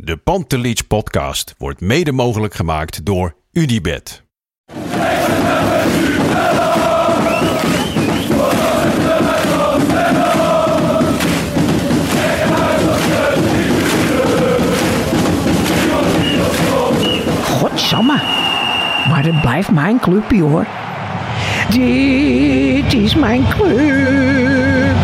De Pantelich podcast wordt mede mogelijk gemaakt door UdiBet. Godsamme. Maar het blijft mijn clubje hoor. Dit is mijn club.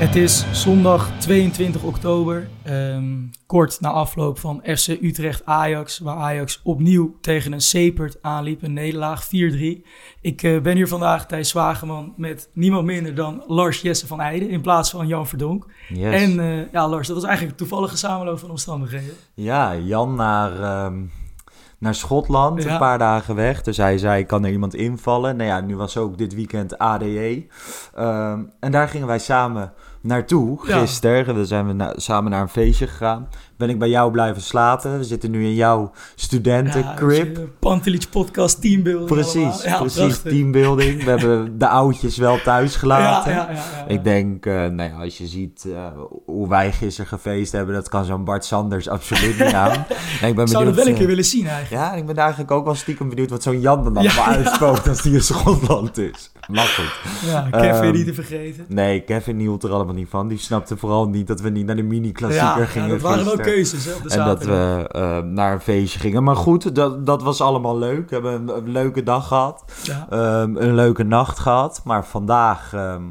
Het is zondag 22 oktober, ehm, kort na afloop van FC Utrecht Ajax, waar Ajax opnieuw tegen een Sepert aanliep, een nederlaag 4-3. Ik eh, ben hier vandaag Thijs Zwageman met niemand minder dan Lars Jesse van Eijden in plaats van Jan Verdonk. Yes. En eh, ja, Lars, dat was eigenlijk een toevallige samenloop van omstandigheden. Ja, Jan naar, ehm, naar Schotland, Ja. een paar dagen weg. Dus hij zei, kan er iemand invallen? Nou ja, nu was ook dit weekend ADE. Ehm, en daar gingen wij samen naartoe, gisteren. We zijn we na- samen naar een feestje gegaan. Ben ik bij jou blijven slapen. We zitten nu in jouw studentencrib. Ja, podcast teambuilding Precies. Ja, precies. prachtig. Teambuilding. We hebben de oudjes wel thuis gelaten. Ja. Ik denk, eh, nou ja, als je ziet eh, hoe wij gisteren gefeest hebben, dat kan zo'n Bart Sanders absoluut niet aan. En ik ben zou dat wel een eh, keer willen zien eigenlijk. Ja, ik ben eigenlijk ook wel stiekem benieuwd wat zo'n Jan dan allemaal uitspookt als die in Schotland is. Maar goed. Ja, Kevin Ehm, niet te vergeten. Nee, Kevin hield er allemaal niet van. Die snapte vooral niet dat we niet naar de mini-klassieker Ja, ja, gingen dat waren wel keuzes hè, op de En dat we eh, naar een feestje gingen. Maar goed, dat, dat was allemaal leuk. We hebben een, een leuke dag gehad. Ja. Ehm, een leuke nacht gehad. Maar vandaag, ehm,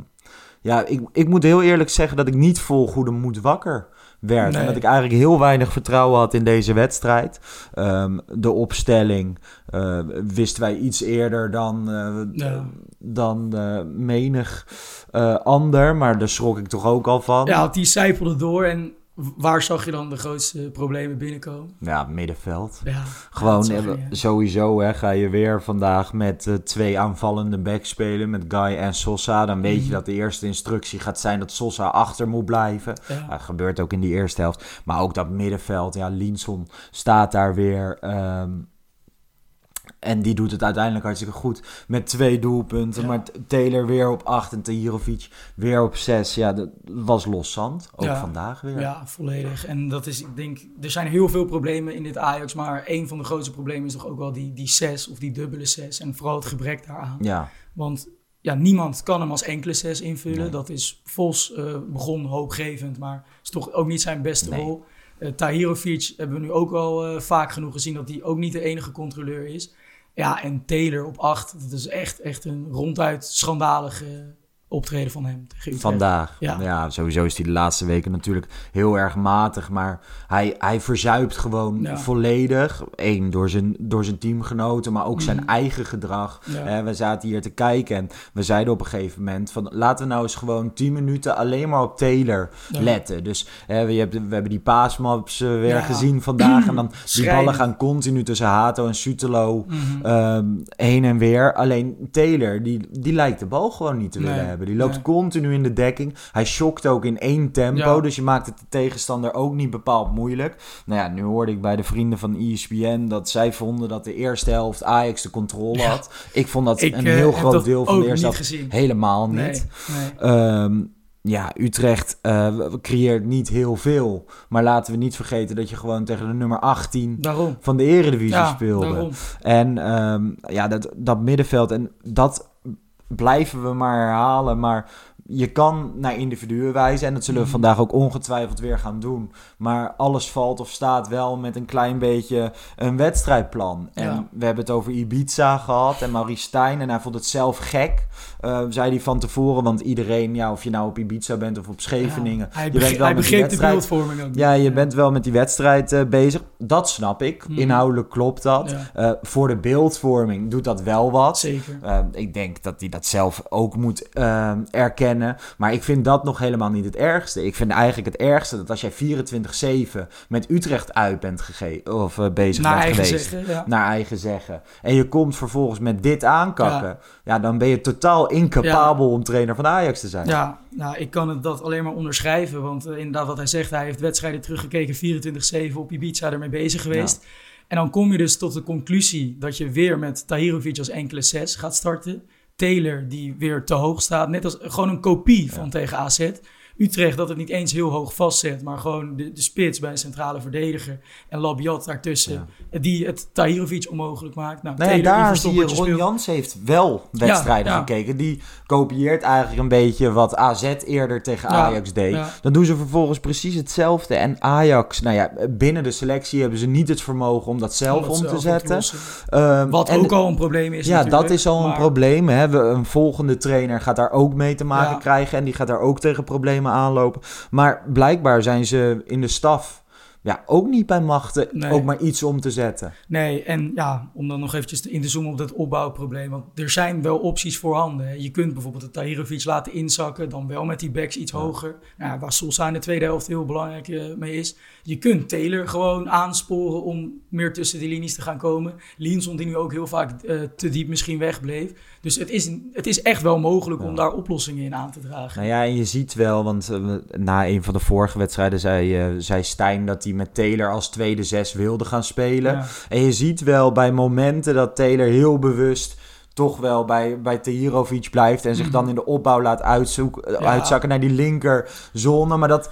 ja, ik, ik moet heel eerlijk zeggen dat ik niet vol goede moed wakker werd. Nee. En dat ik eigenlijk heel weinig vertrouwen had in deze wedstrijd. Ehm, de opstelling eh, wisten wij iets eerder dan, eh, Ja. dan eh, menig ander. Maar daar schrok ik toch ook al van. Ja, die zijpelde door en waar zag je dan de grootste problemen binnenkomen? Ja, middenveld. Ja, Gewoon je, ja. sowieso hè, ga je weer vandaag met eh, twee aanvallende backs spelen, met Guy en Sosa. Dan weet je Mhm. dat de eerste instructie gaat zijn dat Sosa achter moet blijven. Dat gebeurt ook in die eerste helft. Maar ook dat middenveld, ja, Linson staat daar weer. ehm, en die doet het uiteindelijk hartstikke goed. Met twee doelpunten. Ja. Maar Taylor weer op 8 en Tahirovic weer op 6. Ja, dat was los zand. Ook Ja. vandaag weer. Ja, volledig. En dat is, ik denk, er zijn heel veel problemen in dit Ajax, maar een van de grootste problemen is toch ook wel die, die zes of die dubbele zes en vooral het gebrek daaraan. ja. Want ja, niemand kan hem als enkele zes invullen. Nee. Dat is Vos eh, begon hoopgevend, maar is toch ook niet zijn beste Nee. rol. Eh Tahirovic hebben we nu ook al eh, vaak genoeg gezien dat hij ook niet de enige controleur is. Ja, en Taylor op acht, dat is echt, echt een ronduit schandalige optreden van hem tegen Utrecht. Vandaag. Ja. Ja. sowieso is hij de laatste weken natuurlijk heel erg matig. Maar hij, hij verzuipt gewoon Ja. volledig. Eén, door zijn, door zijn teamgenoten, maar ook zijn Mhm. eigen gedrag. Ja. We zaten hier te kijken en we zeiden op een gegeven moment... van laten we nou eens gewoon 10 minuten alleen maar op Taylor letten. Dus we, hebben, we hebben die paasmaps eh, weer gezien vandaag. En dan die ballen gaan continu tussen Hato en Sutelo Mhm. ehm, heen en weer. Alleen Taylor, die, die lijkt de bal gewoon niet te willen Nee, hebben. Die loopt nee. continu in de dekking. Hij shockt ook in één tempo. Ja. Dus je maakt het de tegenstander ook niet bepaald moeilijk. Nou ja, nu hoorde ik bij de vrienden van ESPN dat zij vonden dat de eerste helft Ajax de controle Ja. had. Ik vond dat Ik een eh, heel groot deel van de eerste helft gezien. helemaal niet. Nee, nee. Ehm, ja, Utrecht eh, creëert niet heel veel. Maar laten we niet vergeten dat je gewoon tegen de nummer 18 Daarom. van de Eredivisie Ja, speelde. daarom. En ehm, ja, dat, dat middenveld, en dat blijven we maar herhalen. Maar je kan naar individuen wijzen. En dat zullen we Mhm. vandaag ook ongetwijfeld weer gaan doen. Maar alles valt of staat wel met een klein beetje een wedstrijdplan. En Ja. we hebben het over Ibiza gehad en Maurice Stijn. En hij vond het zelf gek, eh, zei hij van tevoren. Want iedereen, ja, of je nou op Ibiza bent of op Scheveningen. Ja, hij, je bent wel hij met begreep de beeldvorming ook. Ja, je bent wel met die wedstrijd eh, bezig. Dat snap ik. Mhm. Inhoudelijk klopt dat. Eh, voor de beeldvorming doet dat wel wat. Zeker. Ik denk dat hij dat zelf ook moet eh, Maar ik vind dat nog helemaal niet het ergste. Ik vind eigenlijk het ergste dat als jij 24-7 met Utrecht uit bent gege- of eh, bezig Naar bent geweest. zeggen, ja. Naar eigen zeggen. En je komt vervolgens met dit aankakken. Ja, dan ben je totaal incapabel om trainer van Ajax te zijn. Ja, nou, ik kan het dat alleen maar onderschrijven. Want eh, inderdaad, wat hij zegt, hij heeft wedstrijden teruggekeken, 24-7 op Ibiza ermee bezig geweest. En dan kom je dus tot de conclusie dat je weer met Tahirovic als enkele zes gaat starten. Taylor die weer te hoog staat, net als gewoon een kopie van tegen AZ. Utrecht dat het niet eens heel hoog vastzet, maar gewoon de, de spits bij een centrale verdediger. En Labiat daartussen, die het Tahirovic onmogelijk maakt. Nou, die daar zie je, Ron. Jans heeft wel wedstrijden ja. gekeken. Die kopieert eigenlijk een beetje wat AZ eerder tegen Ja, Ajax deed. Dan doen ze vervolgens precies hetzelfde. En Ajax, nou ja, binnen de selectie hebben ze niet het vermogen om dat zelf om zelf te zetten. Ehm, Wat en- ook al een probleem is Ja, dat is al een probleem. Hè. We, een volgende trainer gaat daar ook mee te maken krijgen. En die gaat daar ook tegen problemen aanlopen. Maar blijkbaar zijn ze in de staf ja, ook niet bij machten Nee. ook maar iets om te zetten. Nee, en ja, om dan nog eventjes in te zoomen op dat opbouwprobleem. Want er zijn wel opties voorhanden. hè. Je kunt bijvoorbeeld de Tahirovic laten inzakken, dan wel met die backs iets hoger. Nou, waar Solskjaer in de tweede helft heel belangrijk eh, mee is. Je kunt Taylor gewoon aansporen om meer tussen die linies te gaan komen. Linson die nu ook heel vaak eh, te diep misschien wegbleef. Dus het is, het is echt wel mogelijk om daar oplossingen in aan te dragen. Nou ja, en je ziet wel, want eh, na een van de vorige wedstrijden zei, eh, zei Stijn dat hij met Taylor als tweede zes wilde gaan spelen. Ja. En je ziet wel bij momenten dat Taylor heel bewust toch wel bij, bij Tahirovic blijft en zich dan in de opbouw laat uitzoeken, eh, Mhm. Ja. uitzakken naar die linkerzone. Maar dat,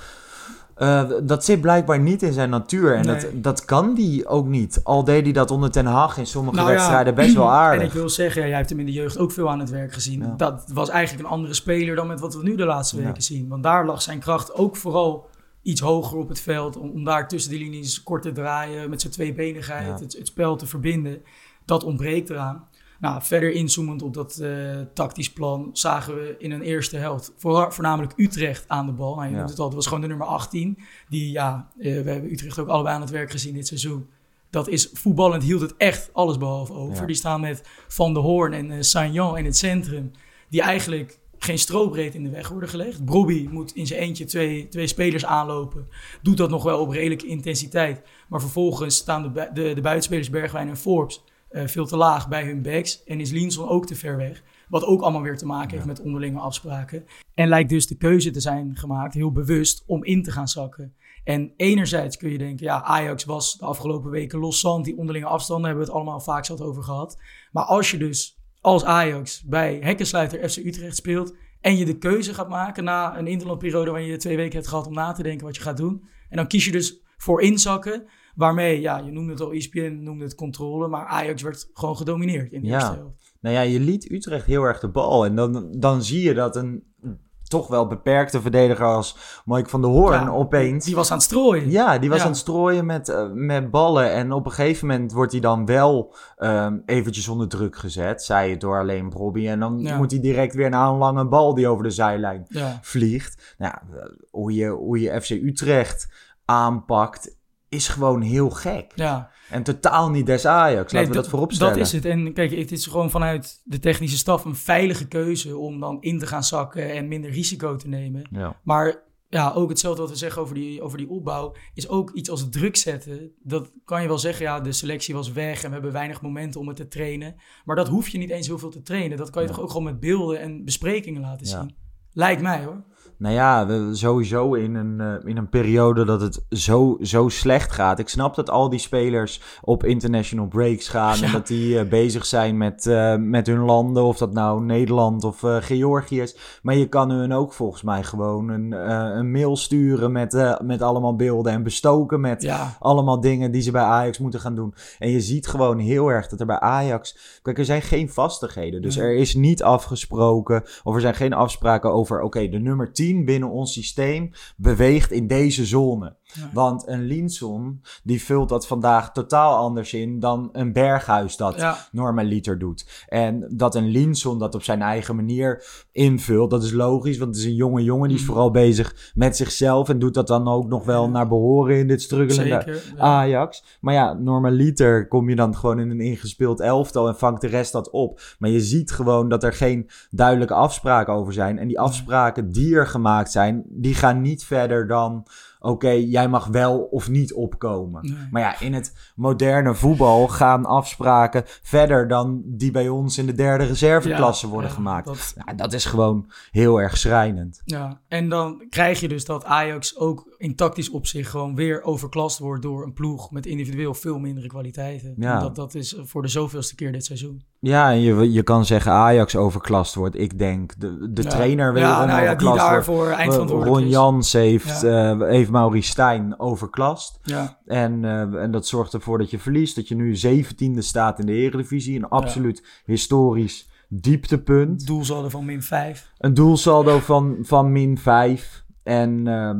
eh, dat zit blijkbaar niet in zijn natuur en dat, Nee. dat kan die ook niet. Al deed hij dat onder Ten Hag in sommige Nou ja, wedstrijden best wel En aardig. ik wil zeggen, ja, jij hebt hem in de jeugd ook veel aan het werk gezien. Ja. Dat was eigenlijk een andere speler dan met wat we nu de laatste weken zien. Want daar lag zijn kracht ook vooral iets hoger op het veld. Om, om daar tussen die linies kort te draaien, met zijn tweebenigheid, het, het spel te verbinden. Dat ontbreekt eraan. Nou, verder inzoomend op dat eh, tactisch plan zagen we in een eerste helft voor, voornamelijk Utrecht aan de bal. Nou, je Ja. het al, dat was gewoon de nummer 18. Die, ja, eh, we hebben Utrecht ook allebei aan het werk gezien dit seizoen. Dat is voetballend hield het echt alles behalve over. Ja. Die staan met Van der Hoorn en uh, Sagnan in het centrum. Die eigenlijk geen strobreed in de weg worden gelegd. Brobby moet in zijn eentje twee, twee spelers aanlopen. Doet dat nog wel op redelijke intensiteit. Maar vervolgens staan de, de, de buitenspelers Bergwijn en Forbes eh, veel te laag bij hun backs. En is Linson ook te ver weg. Wat ook allemaal weer te maken heeft met onderlinge afspraken. En lijkt dus de keuze te zijn gemaakt, heel bewust, om in te gaan zakken. En enerzijds kun je denken, ja, Ajax was de afgelopen weken loszand. Die onderlinge afstanden hebben we het allemaal vaak zat over gehad. Maar als je dus als Ajax bij hekkensluiter FC Utrecht speelt... en je de keuze gaat maken na een interlandperiode... waarin je twee weken hebt gehad om na te denken wat je gaat doen... en dan kies je dus voor inzakken... waarmee, ja, je noemde het al, ESPN noemde het controle... maar Ajax werd gewoon gedomineerd in de Ja. eerste helft. Nou ja, je liet Utrecht heel erg de bal. En dan, dan zie je dat een toch wel beperkte verdediger als Mike van der Hoorn Ja, opeens... Die was aan het strooien. Ja, die was Ja. aan het strooien met, eh, met ballen. En op een gegeven moment wordt hij dan wel ehm, eventjes onder druk gezet. Zij het door alleen Robbie. En dan Ja. moet hij direct weer naar een lange bal die over de zijlijn vliegt. Nou, eh, hoe, je, hoe je FC Utrecht aanpakt is gewoon heel gek. ja. En totaal niet des Ajax. Laten Nee, we dat voorop stellen. Dat is het. En kijk, het is gewoon vanuit de technische staf een veilige keuze om dan in te gaan zakken en minder risico te nemen. Ja. Maar ja, ook hetzelfde wat we zeggen over die, over die opbouw, is ook iets als druk zetten. Dat kan je wel zeggen, ja, de selectie was weg en we hebben weinig momenten om het te trainen. Maar dat hoef je niet eens heel veel te trainen. Dat kan je Ja. toch ook gewoon met beelden en besprekingen laten zien. Lijkt mij hoor. Nou ja, we, sowieso in een, eh, in een periode dat het zo, zo slecht gaat. Ik snap dat al die spelers op international breaks gaan. En dat die eh, bezig zijn met, eh, met hun landen. Of dat nou Nederland of Georgië is. Maar je kan hun ook volgens mij gewoon een, een mail sturen met, met allemaal beelden. En bestoken met Ja, allemaal dingen die ze bij Ajax moeten gaan doen. En je ziet gewoon heel erg dat er bij Ajax. Kijk, er zijn geen vastigheden. Dus er is niet afgesproken. Of er zijn geen afspraken over. Oké, de nummer 10 binnen ons systeem beweegt in deze zone. Ja. Want een Linson die vult dat vandaag totaal anders in dan een Berghuis dat ja. normaliter doet. En dat een Linson dat op zijn eigen manier invult, dat is logisch. Want het is een jonge jongen, die is Mhm. vooral bezig met zichzelf. En doet dat dan ook nog wel naar behoren in dit struggelende zeker. Ja. Ajax. Maar ja, normaliter kom je dan gewoon in een ingespeeld elftal en vangt de rest dat op. Maar je ziet gewoon dat er geen duidelijke afspraken over zijn. En die afspraken die er gemaakt zijn, die gaan niet verder dan... Oké, jij mag wel of niet opkomen. Nee. Maar ja, in het moderne voetbal gaan afspraken verder dan die bij ons in de derde reserveklasse Ja, worden ja, gemaakt. dat- Nou, dat is gewoon heel erg schrijnend. Ja, en dan krijg je dus dat Ajax ook in tactisch opzicht gewoon weer overklast wordt door een ploeg met individueel veel mindere kwaliteiten. Ja. En Dat, dat is voor de zoveelste keer dit seizoen. Ja, en je, je kan zeggen Ajax overklast wordt. Ik denk de, de Ja. trainer weer ja, nou ja, die daarvoor eindverantwoordelijk Ron. Jans heeft, eh heeft Maurice Stijn overklast. Ja, En, eh, en dat zorgt ervoor dat je verliest. Dat je nu zeventiende staat in de Eredivisie. Een absoluut historisch dieptepunt. doelsaldo van min 5. Een doelsaldo van, van min 5. En ehm,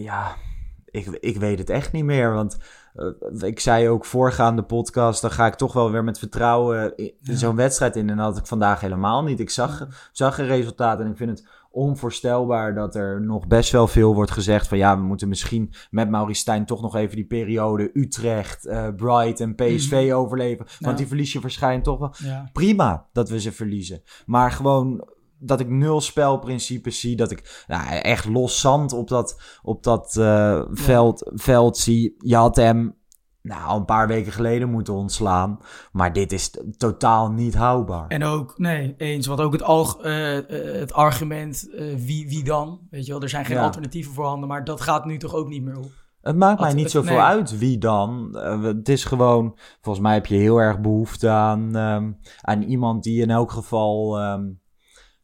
ja, ik, ik weet het echt niet meer. Want eh, ik zei ook voorgaande podcast, dan ga ik toch wel weer met vertrouwen Ja. zo'n wedstrijd in. En dat had ik vandaag helemaal niet. Ik zag, zag een resultaat en ik vind het onvoorstelbaar dat er nog best wel veel wordt gezegd van ja, we moeten misschien met Maurice Stijn toch nog even die periode Utrecht, eh Bright en PSV overleven. Want Ja. die verlies je waarschijnlijk toch wel Ja. prima dat we ze verliezen. Maar gewoon dat ik nul spelprincipes zie. Dat ik nou, echt los zand op dat, op dat eh, veld, veld zie. Je had hem nou, al een paar weken geleden moeten ontslaan. Maar dit is totaal niet houdbaar. En ook, nee, eens. Want ook het, alg, eh, eh, het argument, wie, wie dan? Weet je wel, er zijn geen Ja. alternatieven voorhanden, maar dat gaat nu toch ook niet meer op. Het maakt mij niet zoveel nee. uit wie dan. Het is gewoon, volgens mij heb je heel erg behoefte aan, ehm, aan iemand die in elk geval ehm,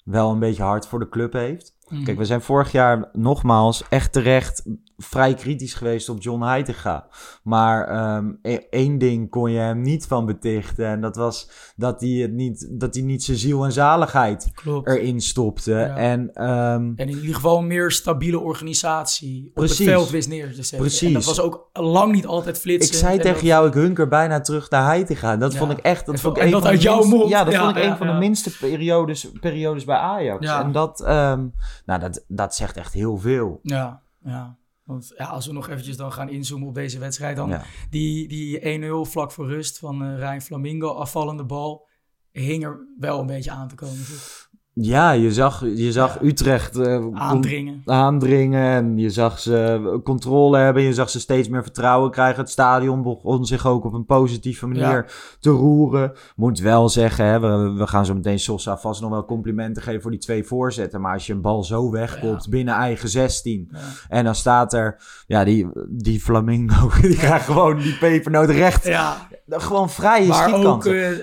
wel een beetje hard voor de club heeft. Mhm. Kijk, we zijn vorig jaar nogmaals echt terecht vrij kritisch geweest op John Heitinga. Maar ehm, e- één ding kon je hem niet van betichten. En dat was dat hij, het niet, dat hij niet zijn ziel en zaligheid Klopt. erin stopte. Ja. En ehm, En in ieder geval een meer stabiele organisatie op Precies. het veld wist neer te zetten. Precies. En dat was ook lang niet altijd flitsen. ik zei En tegen dat- jou, ik hunker bijna terug naar Heitinga. Dat Ja. vond ik echt... Dat En vond ik en een dat van de uit jouw mond. Ja, dat Ja, vond ik een van de minste periodes, periodes bij Ajax. Ja. En dat, ehm, nou, dat, dat zegt echt heel veel. Ja, ja. Want ja, als we nog eventjes dan gaan inzoomen op deze wedstrijd, dan Ja. die, die 1-0 vlak voor rust van eh Rijn Flamingo, afvallende bal, hing er wel een beetje aan te komen. toch? Ja, je zag, je zag. Utrecht eh, Aandringen. aandringen en je zag ze controle hebben. Je zag ze steeds meer vertrouwen krijgen. Het stadion begon zich ook op een positieve manier Ja. te roeren. Moet wel zeggen, hè, we, we gaan zo meteen Sosa vast nog wel complimenten geven voor die twee voorzetten. Maar als je een bal zo wegkopt Ja. binnen eigen 16 Ja. en dan staat er, ja, die, die Flamingo, die krijgt gewoon die pepernoot recht. Ja, Gewoon vrije maar ook schietkanten.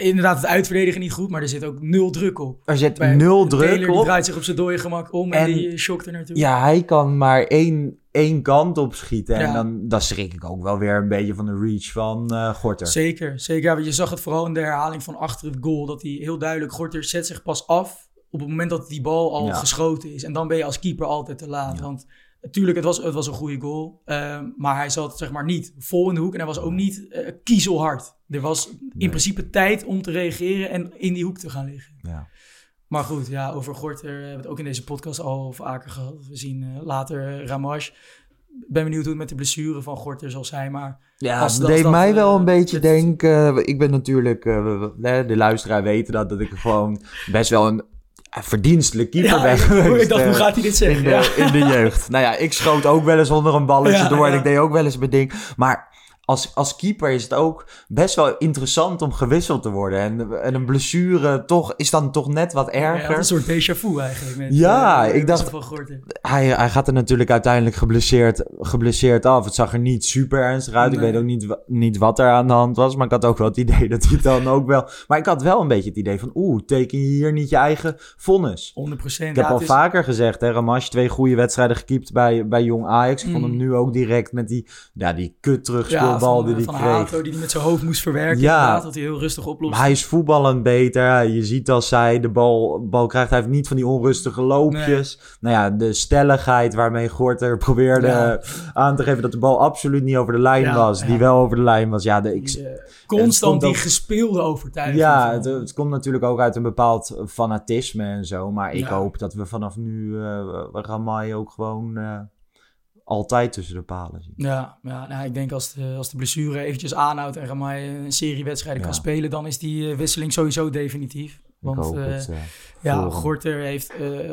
Inderdaad het uitverdedigen niet goed, maar er zit ook nul druk op. er zit Bij nul Taylor, druk Die op. draait zich op zijn dode gemak om en, En- die shokt er naartoe. Ja, hij kan maar één, één kant op schieten. En dan, dan schrik ik ook wel weer een beetje van de reach van eh Gorter. Zeker, zeker. Ja, want je zag het vooral in de herhaling van achter het goal. Dat hij heel duidelijk, Gorter zet zich pas af op het moment dat die bal al Ja. geschoten is. En dan ben je als keeper altijd te laat. Want natuurlijk, het was, het was een goede goal. ehm, maar hij zat zeg maar niet vol in de hoek. En hij was ook niet eh, kiezelhard. Er was in Nee. principe tijd om te reageren en in die hoek te gaan liggen. Ja. Maar goed, ja, over Gorter hebben we het ook in deze podcast al vaker gehad. We zien eh, later uh. Ik ben benieuwd hoe het met de blessure van Gorter zal zijn. Maar Ja, Als- het deed dat, mij eh, wel een beetje het- denken. ik ben natuurlijk, eh, de luisteraar weten dat, dat ik gewoon best wel een eh, verdienstelijk keeper ja, ben ik, geweest. ik dacht, hoe eh, gaat hij dit zeggen? in de, Ja. in de jeugd. Nou ja, ik schoot ook wel eens onder een balletje Ja, door en ik deed ook wel eens mijn ding. Maar als, als keeper is het ook best wel interessant om gewisseld te worden. En, en een blessure toch, is dan toch net wat erger. Ja, een soort déjà vu eigenlijk. Met, Ja, eh, ik dacht-. Hij, hij gaat er natuurlijk uiteindelijk geblesseerd, geblesseerd af. Het zag er niet super ernstig uit. Ik weet ook niet, niet wat er aan de hand was. Maar ik had ook wel het idee dat hij dan ook wel... Maar ik had wel een beetje het idee van... Oeh, teken je hier niet je eigen vonnis? 100 Ik heb al vaker gezegd, hè, Ramash, twee goede wedstrijden gekiept bij, bij Jong Ajax. Ik vond Mm. hem nu ook direct met die, ja, die kut ja, van, die eh, hij kreeg. Hato, die hij met zijn hoofd moest verwerken. Ja. dat hij heel rustig oplost. Maar hij is voetballend beter. Je ziet als hij de bal, bal krijgt, hij heeft niet van die onrustige loopjes. Nou ja, de stelligheid waarmee Gorter probeerde Ja. aan te geven dat de bal absoluut niet over de lijn Ja, was. Die wel over de lijn was. Ja, de, ik, Die, eh, het constant die ook- gespeelde overtuiging. ja het, het komt natuurlijk ook uit een bepaald fanatisme en zo. Maar ik hoop dat we vanaf nu uh, Ramai ook gewoon eh, altijd tussen de palen zien. Ja, ja nou, ik denk als de, als de blessure eventjes aanhoudt en Ramai een serie wedstrijden Ja. kan spelen, dan is die eh, wisseling sowieso definitief. Want eh, het. ja. Gorter heeft eh,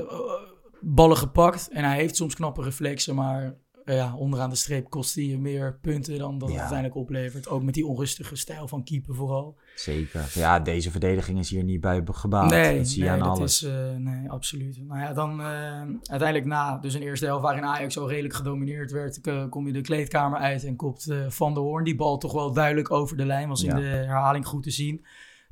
ballen gepakt en hij heeft soms knappe reflexen, maar ja, onderaan de streep kost hij meer punten dan dat het uiteindelijk oplevert. Ook met die onrustige stijl van keeper vooral. Zeker. Ja, deze verdediging is hier niet bij gebaat. nee, dat zie je nee, aan dat alles. is eh, nee, absoluut. Nou ja, dan eh, uiteindelijk na dus een eerste helft waarin Ajax al redelijk gedomineerd werd, kom je de kleedkamer uit en kopt eh, Van der Hoorn die bal toch wel duidelijk over de lijn, was in Ja. de herhaling goed te zien.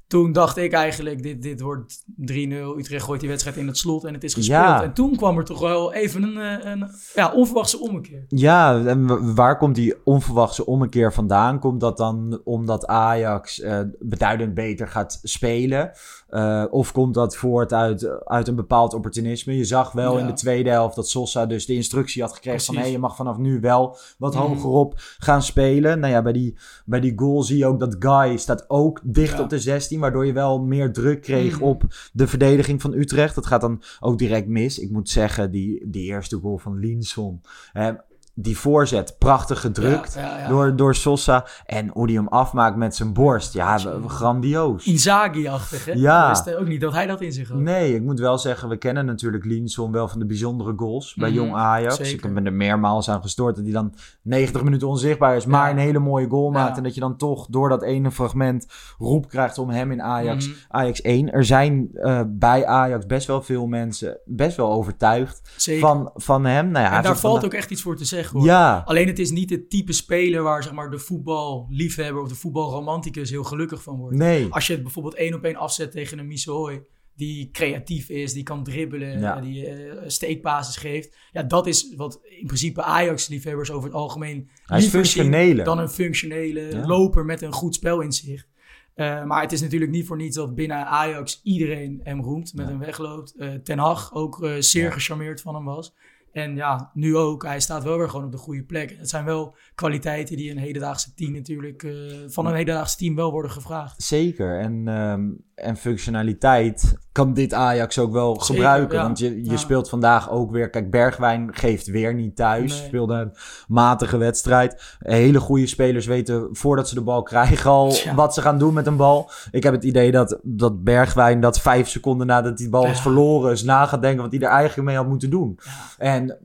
Toen dacht ik eigenlijk, dit, dit wordt 3-0. Utrecht gooit die wedstrijd in het slot en het is gespeeld. Ja. En toen kwam er toch wel even een, eh, een ja, onverwachte ommekeer. Ja, en wa- waar komt die onverwachte ommekeer vandaan? Komt dat dan omdat Ajax eh, beduidend beter gaat spelen? Eh, of komt dat voort uit, uit een bepaald opportunisme? Je zag wel Ja. in de tweede helft dat Sosa dus de instructie had gekregen van... Hé, je mag vanaf nu wel wat Mhm. hogerop gaan spelen. Nou ja, bij die, bij die goal zie je ook dat Guy staat ook dicht Ja. op de 16... waardoor je wel meer druk kreeg Mhm. op de verdediging van Utrecht. Dat gaat dan ook direct mis. Ik moet zeggen, die, die eerste goal van Linson... hè, die voorzet, prachtig gedrukt Ja, ja, ja. Door, door Sosa. En hoe hij hem afmaakt met zijn borst. Ja, grandioos. Inzaghi-achtig, hè? Ja. Wist ook niet dat hij dat in zich had. Nee, ik moet wel zeggen, we kennen natuurlijk Linson wel van de bijzondere goals bij Mhm, Jong Ajax. zeker. Ik ben er meermaals aan gestoord dat hij dan 90 minuten onzichtbaar is, maar een hele mooie goal maakt. En dat je dan toch door dat ene fragment roep krijgt om hem in Ajax, Mhm. Ajax 1. Er zijn eh, bij Ajax best wel veel mensen best wel overtuigd Zeker. van, van hem. Nou ja, en daar valt ook echt iets voor te zeggen, hoor. Ja, Alleen het is niet het type speler waar zeg maar, de voetballiefhebber of de voetbalromanticus heel gelukkig van wordt. nee. Als je het bijvoorbeeld één op één afzet tegen een Missouri, die creatief is, die kan dribbelen, Ja. die eh steekbasis geeft. Ja, dat is wat in principe Ajax-liefhebbers over het algemeen Hij is liever zien dan een functionele Ja. loper met een goed spelinzicht. Eh, maar het is natuurlijk niet voor niets dat binnen Ajax iedereen hem roemt, met Ja. hem wegloopt. Eh, Ten Hag ook zeer gecharmeerd van hem was. En ja, nu ook. Hij staat wel weer gewoon op de goede plek. Het zijn wel kwaliteiten die een hedendaagse team natuurlijk eh, van een hedendaagse team wel worden gevraagd. Zeker. En, ehm, en functionaliteit kan dit Ajax ook wel Zeker, gebruiken. ja. Want je, je Ja. speelt vandaag ook weer... Kijk, Bergwijn geeft weer niet thuis. Nee. Speelde een matige wedstrijd. Hele goede spelers weten voordat ze de bal krijgen al wat ze gaan doen met een bal. Ik heb het idee dat, dat Bergwijn dat vijf seconden nadat die bal is verloren... is na gaat denken wat hij er eigenlijk mee had moeten doen. En...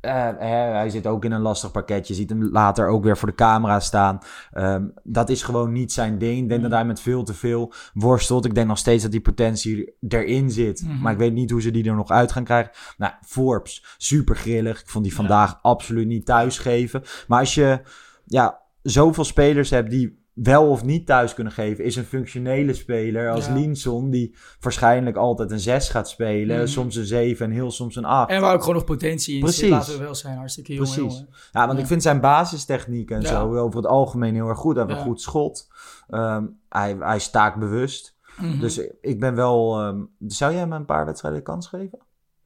eh, hij zit ook in een lastig pakketje. Je ziet hem later ook weer voor de camera staan. Ehm, dat is gewoon niet zijn ding. Ik denk Mm. dat hij met veel te veel worstelt. Ik denk nog steeds dat die potentie erin zit. Mhm. Maar ik weet niet hoe ze die er nog uit gaan krijgen. Nou, Forbes, super grillig. Ik vond die vandaag absoluut niet thuisgeven. Maar als je ja, zoveel spelers hebt die wel of niet thuis kunnen geven, is een functionele speler als Ja. Linson, die waarschijnlijk altijd een 6 gaat spelen, Mhm. soms een 7 en heel soms een 8. En waar ook gewoon nog potentie in Precies. zit, laten we wel zijn. Hartstikke jong Precies. jongen. Ja, want Ja. ik vind zijn basistechniek en Ja. zo over het algemeen heel erg goed. Hij heeft een goed schot. Ehm, hij, hij is taakbewust. Mhm. Dus ik ben wel... ehm, zou jij hem een paar wedstrijden kans geven?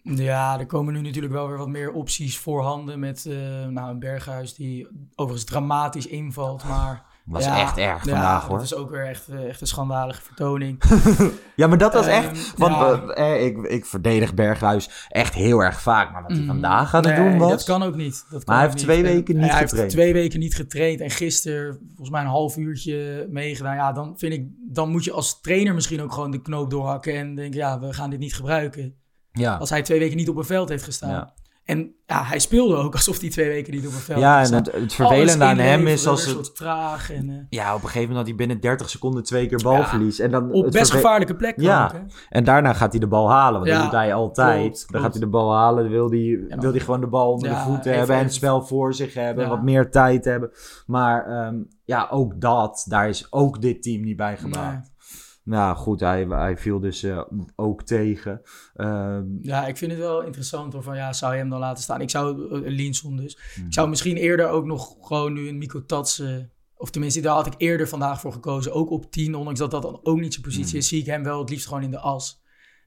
Ja, er komen nu natuurlijk wel weer wat meer opties voorhanden met eh, nou, een Berghuis die overigens dramatisch invalt, maar... Was ja, echt erg ja, vandaag hoor. dat is ook weer echt, eh, echt een schandalige vertoning. Ja, maar dat was Ehm, echt... Want ja. eh, ik, ik verdedig Berghuis echt heel erg vaak. Maar wat hij Mm. vandaag aan het Nee, doen was... dat kan ook niet. Dat kan Maar hij heeft twee weken En niet hij getraind. heeft twee weken niet getraind en gisteren volgens mij een half uurtje meegedaan. Ja, dan vind ik, dan moet je als trainer misschien ook gewoon de knoop doorhakken en denken, ja, we gaan dit niet gebruiken. Ja, Als hij twee weken niet op een veld heeft gestaan. Ja. En ja, hij speelde ook alsof hij twee weken niet op een veld Ja, en het, het vervelende aan hem is als het... het... traag en eh, Ja, op een gegeven moment had hij binnen 30 seconden twee keer balverlies. En dan op het best verve- gevaarlijke plekken Ja. ook? En daarna gaat hij de bal halen, want Ja, dat doet hij altijd. klopt, Dan gaat hij de bal halen, dan wil hij, wil hij gewoon de bal onder Ja, de voeten even- hebben en het spel voor zich hebben, Ja. wat meer tijd hebben. Maar ehm, ja, ook dat, daar is ook dit team niet bij gebaat. Nou goed, hij, hij viel dus eh, ook tegen. Ehm, Ja, ik vind het wel interessant hoor, van ja, zou je hem dan laten staan? Ik zou, uh, Linson dus, Hmm. ik zou misschien eerder ook nog gewoon nu een Miko Tats, eh, of tenminste daar had ik eerder vandaag voor gekozen, ook op 10, ondanks dat dat dan ook niet zijn positie is, zie ik hem wel het liefst gewoon in de as.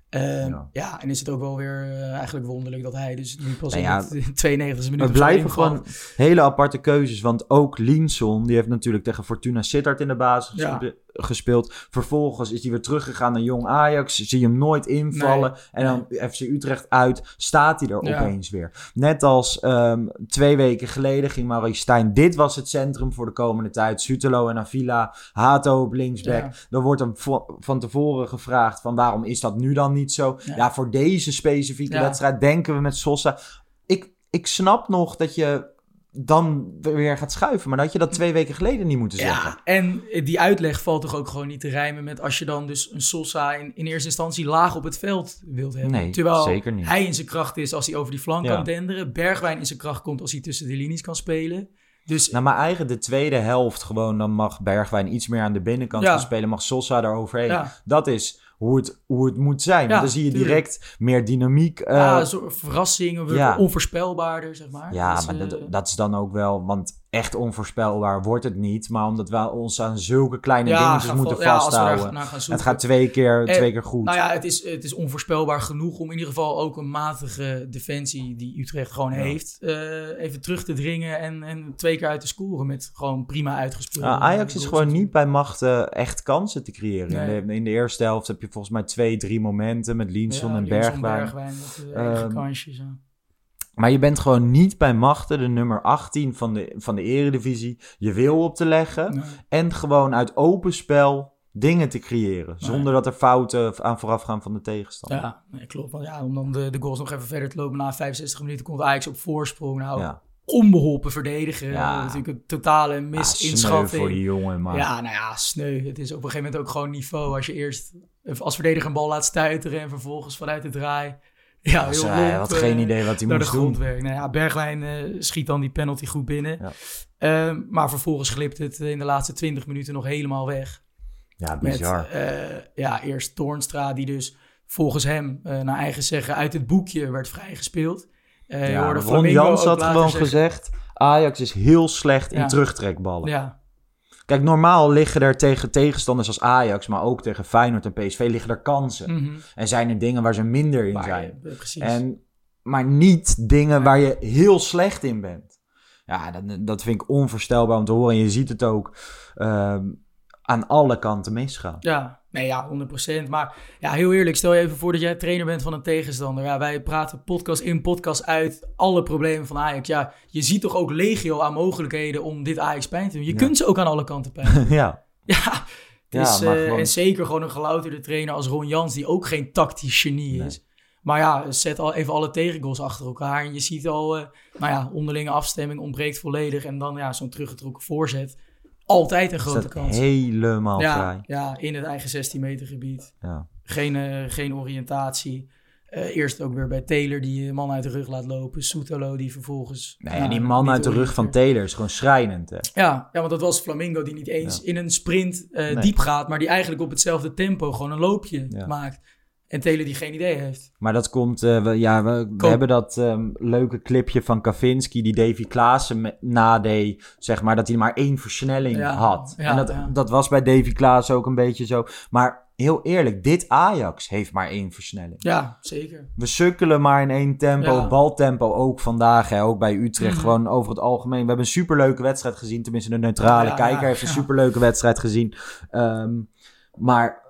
Ehm. Ja. ja. en is het ook wel weer eh, eigenlijk wonderlijk dat hij dus nu pas Nou in ja, het 92 minuut Het blijven gewoon hele aparte keuzes. Want ook Linson, die heeft natuurlijk tegen Fortuna Sittard in de basis Ja. gespe- gespeeld. Vervolgens is hij weer teruggegaan naar Jong Ajax. Zie je hem nooit invallen. Nee. En dan FC Utrecht uit, staat hij er Ja. opeens weer. Net als ehm, twee weken geleden ging Maurice Stijn. Dit was het centrum voor de komende tijd. Sutelo en Avila, Hato op linksback. Ja. Dan wordt hem van tevoren gevraagd van waarom is dat nu dan niet zo? Ja, Ja. voor deze specifieke wedstrijd denken we met Sosa. Ik, ik snap nog dat je dan weer gaat schuiven. Maar dat had je dat twee weken geleden niet moeten zeggen. Ja, en die uitleg valt toch ook gewoon niet te rijmen met als je dan dus een Sosa in, in eerste instantie laag op het veld wilt hebben. Nee, Terwijl zeker niet. hij in zijn kracht is als hij over die flank Ja. kan denderen. Bergwijn in zijn kracht komt als hij tussen de linies kan spelen. Dus Nou, maar eigenlijk de tweede helft gewoon, dan mag Bergwijn iets meer aan de binnenkant Ja. gaan spelen. Mag Sosa daar overheen. Ja. Dat is hoe het, hoe het moet zijn. Ja, dan zie je tuurlijk. direct meer dynamiek. eh, ja, een soort verrassing, een ja. onvoorspelbaarder, zeg maar. Ja, Dus, maar eh, dat, dat is dan ook wel, want echt onvoorspelbaar wordt het niet. Maar omdat we ons aan zulke kleine ja, dingetjes moeten ja, vasthouden. gaan het gaat twee keer, twee keer goed. Nou ja, het is, het is onvoorspelbaar genoeg om in ieder geval ook een matige defensie die Utrecht gewoon Ja. heeft, eh, even terug te dringen en, en twee keer uit te scoren met gewoon prima uitgespeeld. Ja, Ajax is gewoon niet bij macht eh, echt kansen te creëren. Nee. In, de, in de eerste helft heb je volgens mij twee, drie momenten met Linson en Bergwijn. Bergwijn dat, eh, kansjes. Ja. Maar je bent gewoon niet bij machten de nummer 18 van de, van de eredivisie je wil op te leggen. Nee. En gewoon uit open spel dingen te creëren. Zonder dat er fouten aan vooraf gaan van de tegenstander. Ja, nee, klopt. Want ja, om dan de, de goals nog even verder te lopen. Na 65 minuten komt Ajax op voorsprong. Nou, Ja. onbeholpen verdedigen. Ja. Natuurlijk een totale Ah, sneu misinschatting. voor die jongen. Ja, nou ja, sneu. Het is op een gegeven moment ook gewoon niveau. Als je eerst als verdediger een bal laat stuiteren en vervolgens vanuit de draai. Ja, Dus, heel eh, hij lomp, had eh, geen idee wat hij moest doen. Nou ja, Bergwijn eh, schiet dan die penalty goed binnen. Ja. Ehm, maar vervolgens glipt het in de laatste 20 minuten nog helemaal weg. Ja, Met bizar. eh, ja, eerst Toornstra, die dus volgens hem, eh, naar eigen zeggen, uit het boekje werd vrijgespeeld. Eh je ja, Ron Jans had gewoon zeggen- gezegd... Ajax is heel slecht in Ja. terugtrekballen. Ja, Kijk, normaal liggen er tegen tegenstanders als Ajax... maar ook tegen Feyenoord en PSV liggen er kansen. mhm. En zijn er dingen waar ze minder in Maar, zijn. eh, precies. En, maar niet dingen waar je heel slecht in bent. Ja, dat, dat vind ik onvoorstelbaar om te horen. En je ziet het ook ehm, aan alle kanten misgaan. Ja, nee, ja, 100%. Maar ja, heel eerlijk, stel je even voor dat jij trainer bent van een tegenstander. Ja, wij praten podcast in, podcast uit, alle problemen van Ajax. Ja, je ziet toch ook legio aan mogelijkheden om dit Ajax pijn te doen. Je Ja. kunt ze ook aan alle kanten pijn doen. ja. ja, is, eh, en zeker gewoon een gelouterde trainer als Ron Jans, die ook geen tactisch genie is. Maar ja, zet al even alle tegengoals achter elkaar. En je ziet al, nou ja, onderlinge afstemming ontbreekt volledig. En dan ja, zo'n teruggetrokken voorzet. Altijd een grote kans. helemaal Ja, vrij. ja, in het eigen 16 meter gebied. Ja. Geen, eh, geen oriëntatie. Eh, eerst ook weer bij Taylor die een man uit de rug laat lopen. Soetalo die vervolgens... Nee, nou, en die man uit de rug van. Taylor is gewoon schrijnend. Hè? Ja, ja, want dat was Flamingo die niet eens in een sprint eh, Nee. diep gaat... maar die eigenlijk op hetzelfde tempo gewoon een loopje Ja. maakt. En Taylor die geen idee heeft. Maar dat komt, eh, we, ja, we, hebben dat ehm, leuke clipje van Kavinski die Davy Klaassen nadeed, zeg maar, dat hij maar één versnelling Ja, had. ja, en dat, ja. dat was bij Davy Klaassen ook een beetje zo. Maar heel eerlijk, dit Ajax heeft maar één versnelling. Ja, zeker. We sukkelen maar in één tempo, baltempo ook vandaag, hè, ook bij Utrecht, Mhm. gewoon over het algemeen. We hebben een superleuke wedstrijd gezien, tenminste de neutrale kijker heeft een superleuke wedstrijd gezien. Ehm, maar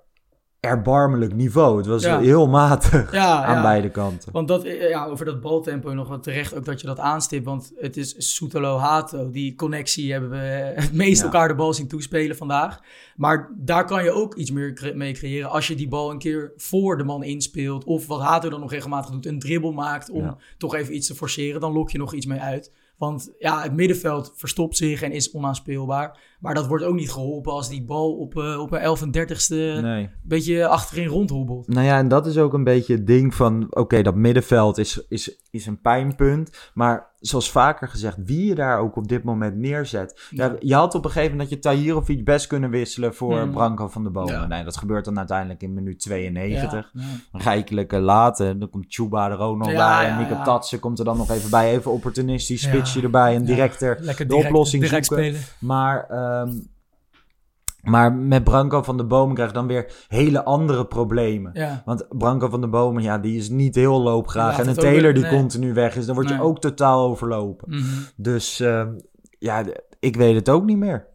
erbarmelijk niveau. Het was Ja. heel matig Ja, aan ja. beide kanten. Want dat, eh, ja, over dat baltempo nog wat terecht ook dat je dat aanstipt. Want het is Soetelo Hato. Die connectie hebben we het meest elkaar de bal zien toespelen vandaag. Maar daar kan je ook iets meer mee creëren. Als je die bal een keer voor de man inspeelt. Of wat Hato dan nog regelmatig doet. Een dribbel maakt om toch even iets te forceren. Dan lok je nog iets mee uit. Want ja, het middenveld verstopt zich en is onaanspeelbaar. Maar dat wordt ook niet geholpen als die bal op, eh, op een 11 en 30ste Nee. een beetje achterin rondhobbelt. Nou ja, en dat is ook een beetje het ding van... Oké, dat middenveld is, is, is een pijnpunt. Maar zoals vaker gezegd, wie je daar ook op dit moment neerzet. Ja. Ja. je had op een gegeven moment dat je Tahirovic best kunnen wisselen voor Hmm. Branko van de Bomen. Ja. Nee, dat gebeurt dan uiteindelijk in minuut 92. Ja, ja. Rijkelijk eh, later. Dan komt Chuba er ook nog Ja, bij. En Nico ja. Tatsen komt er dan nog even bij. Even opportunistisch, Ja. spitsje erbij. En Ja. direct Lekker de oplossing direct zoeken. spelen. Maar, ehm, maar met Branko van de Bomen krijg je dan weer hele andere problemen. Ja. Want Branko van de Bomen, ja, die is niet heel loopgraag. En een Taylor weer- die nee. continu weg is, dan word je ook totaal overlopen. Mhm. Dus ehm, ja, ik weet het ook niet meer.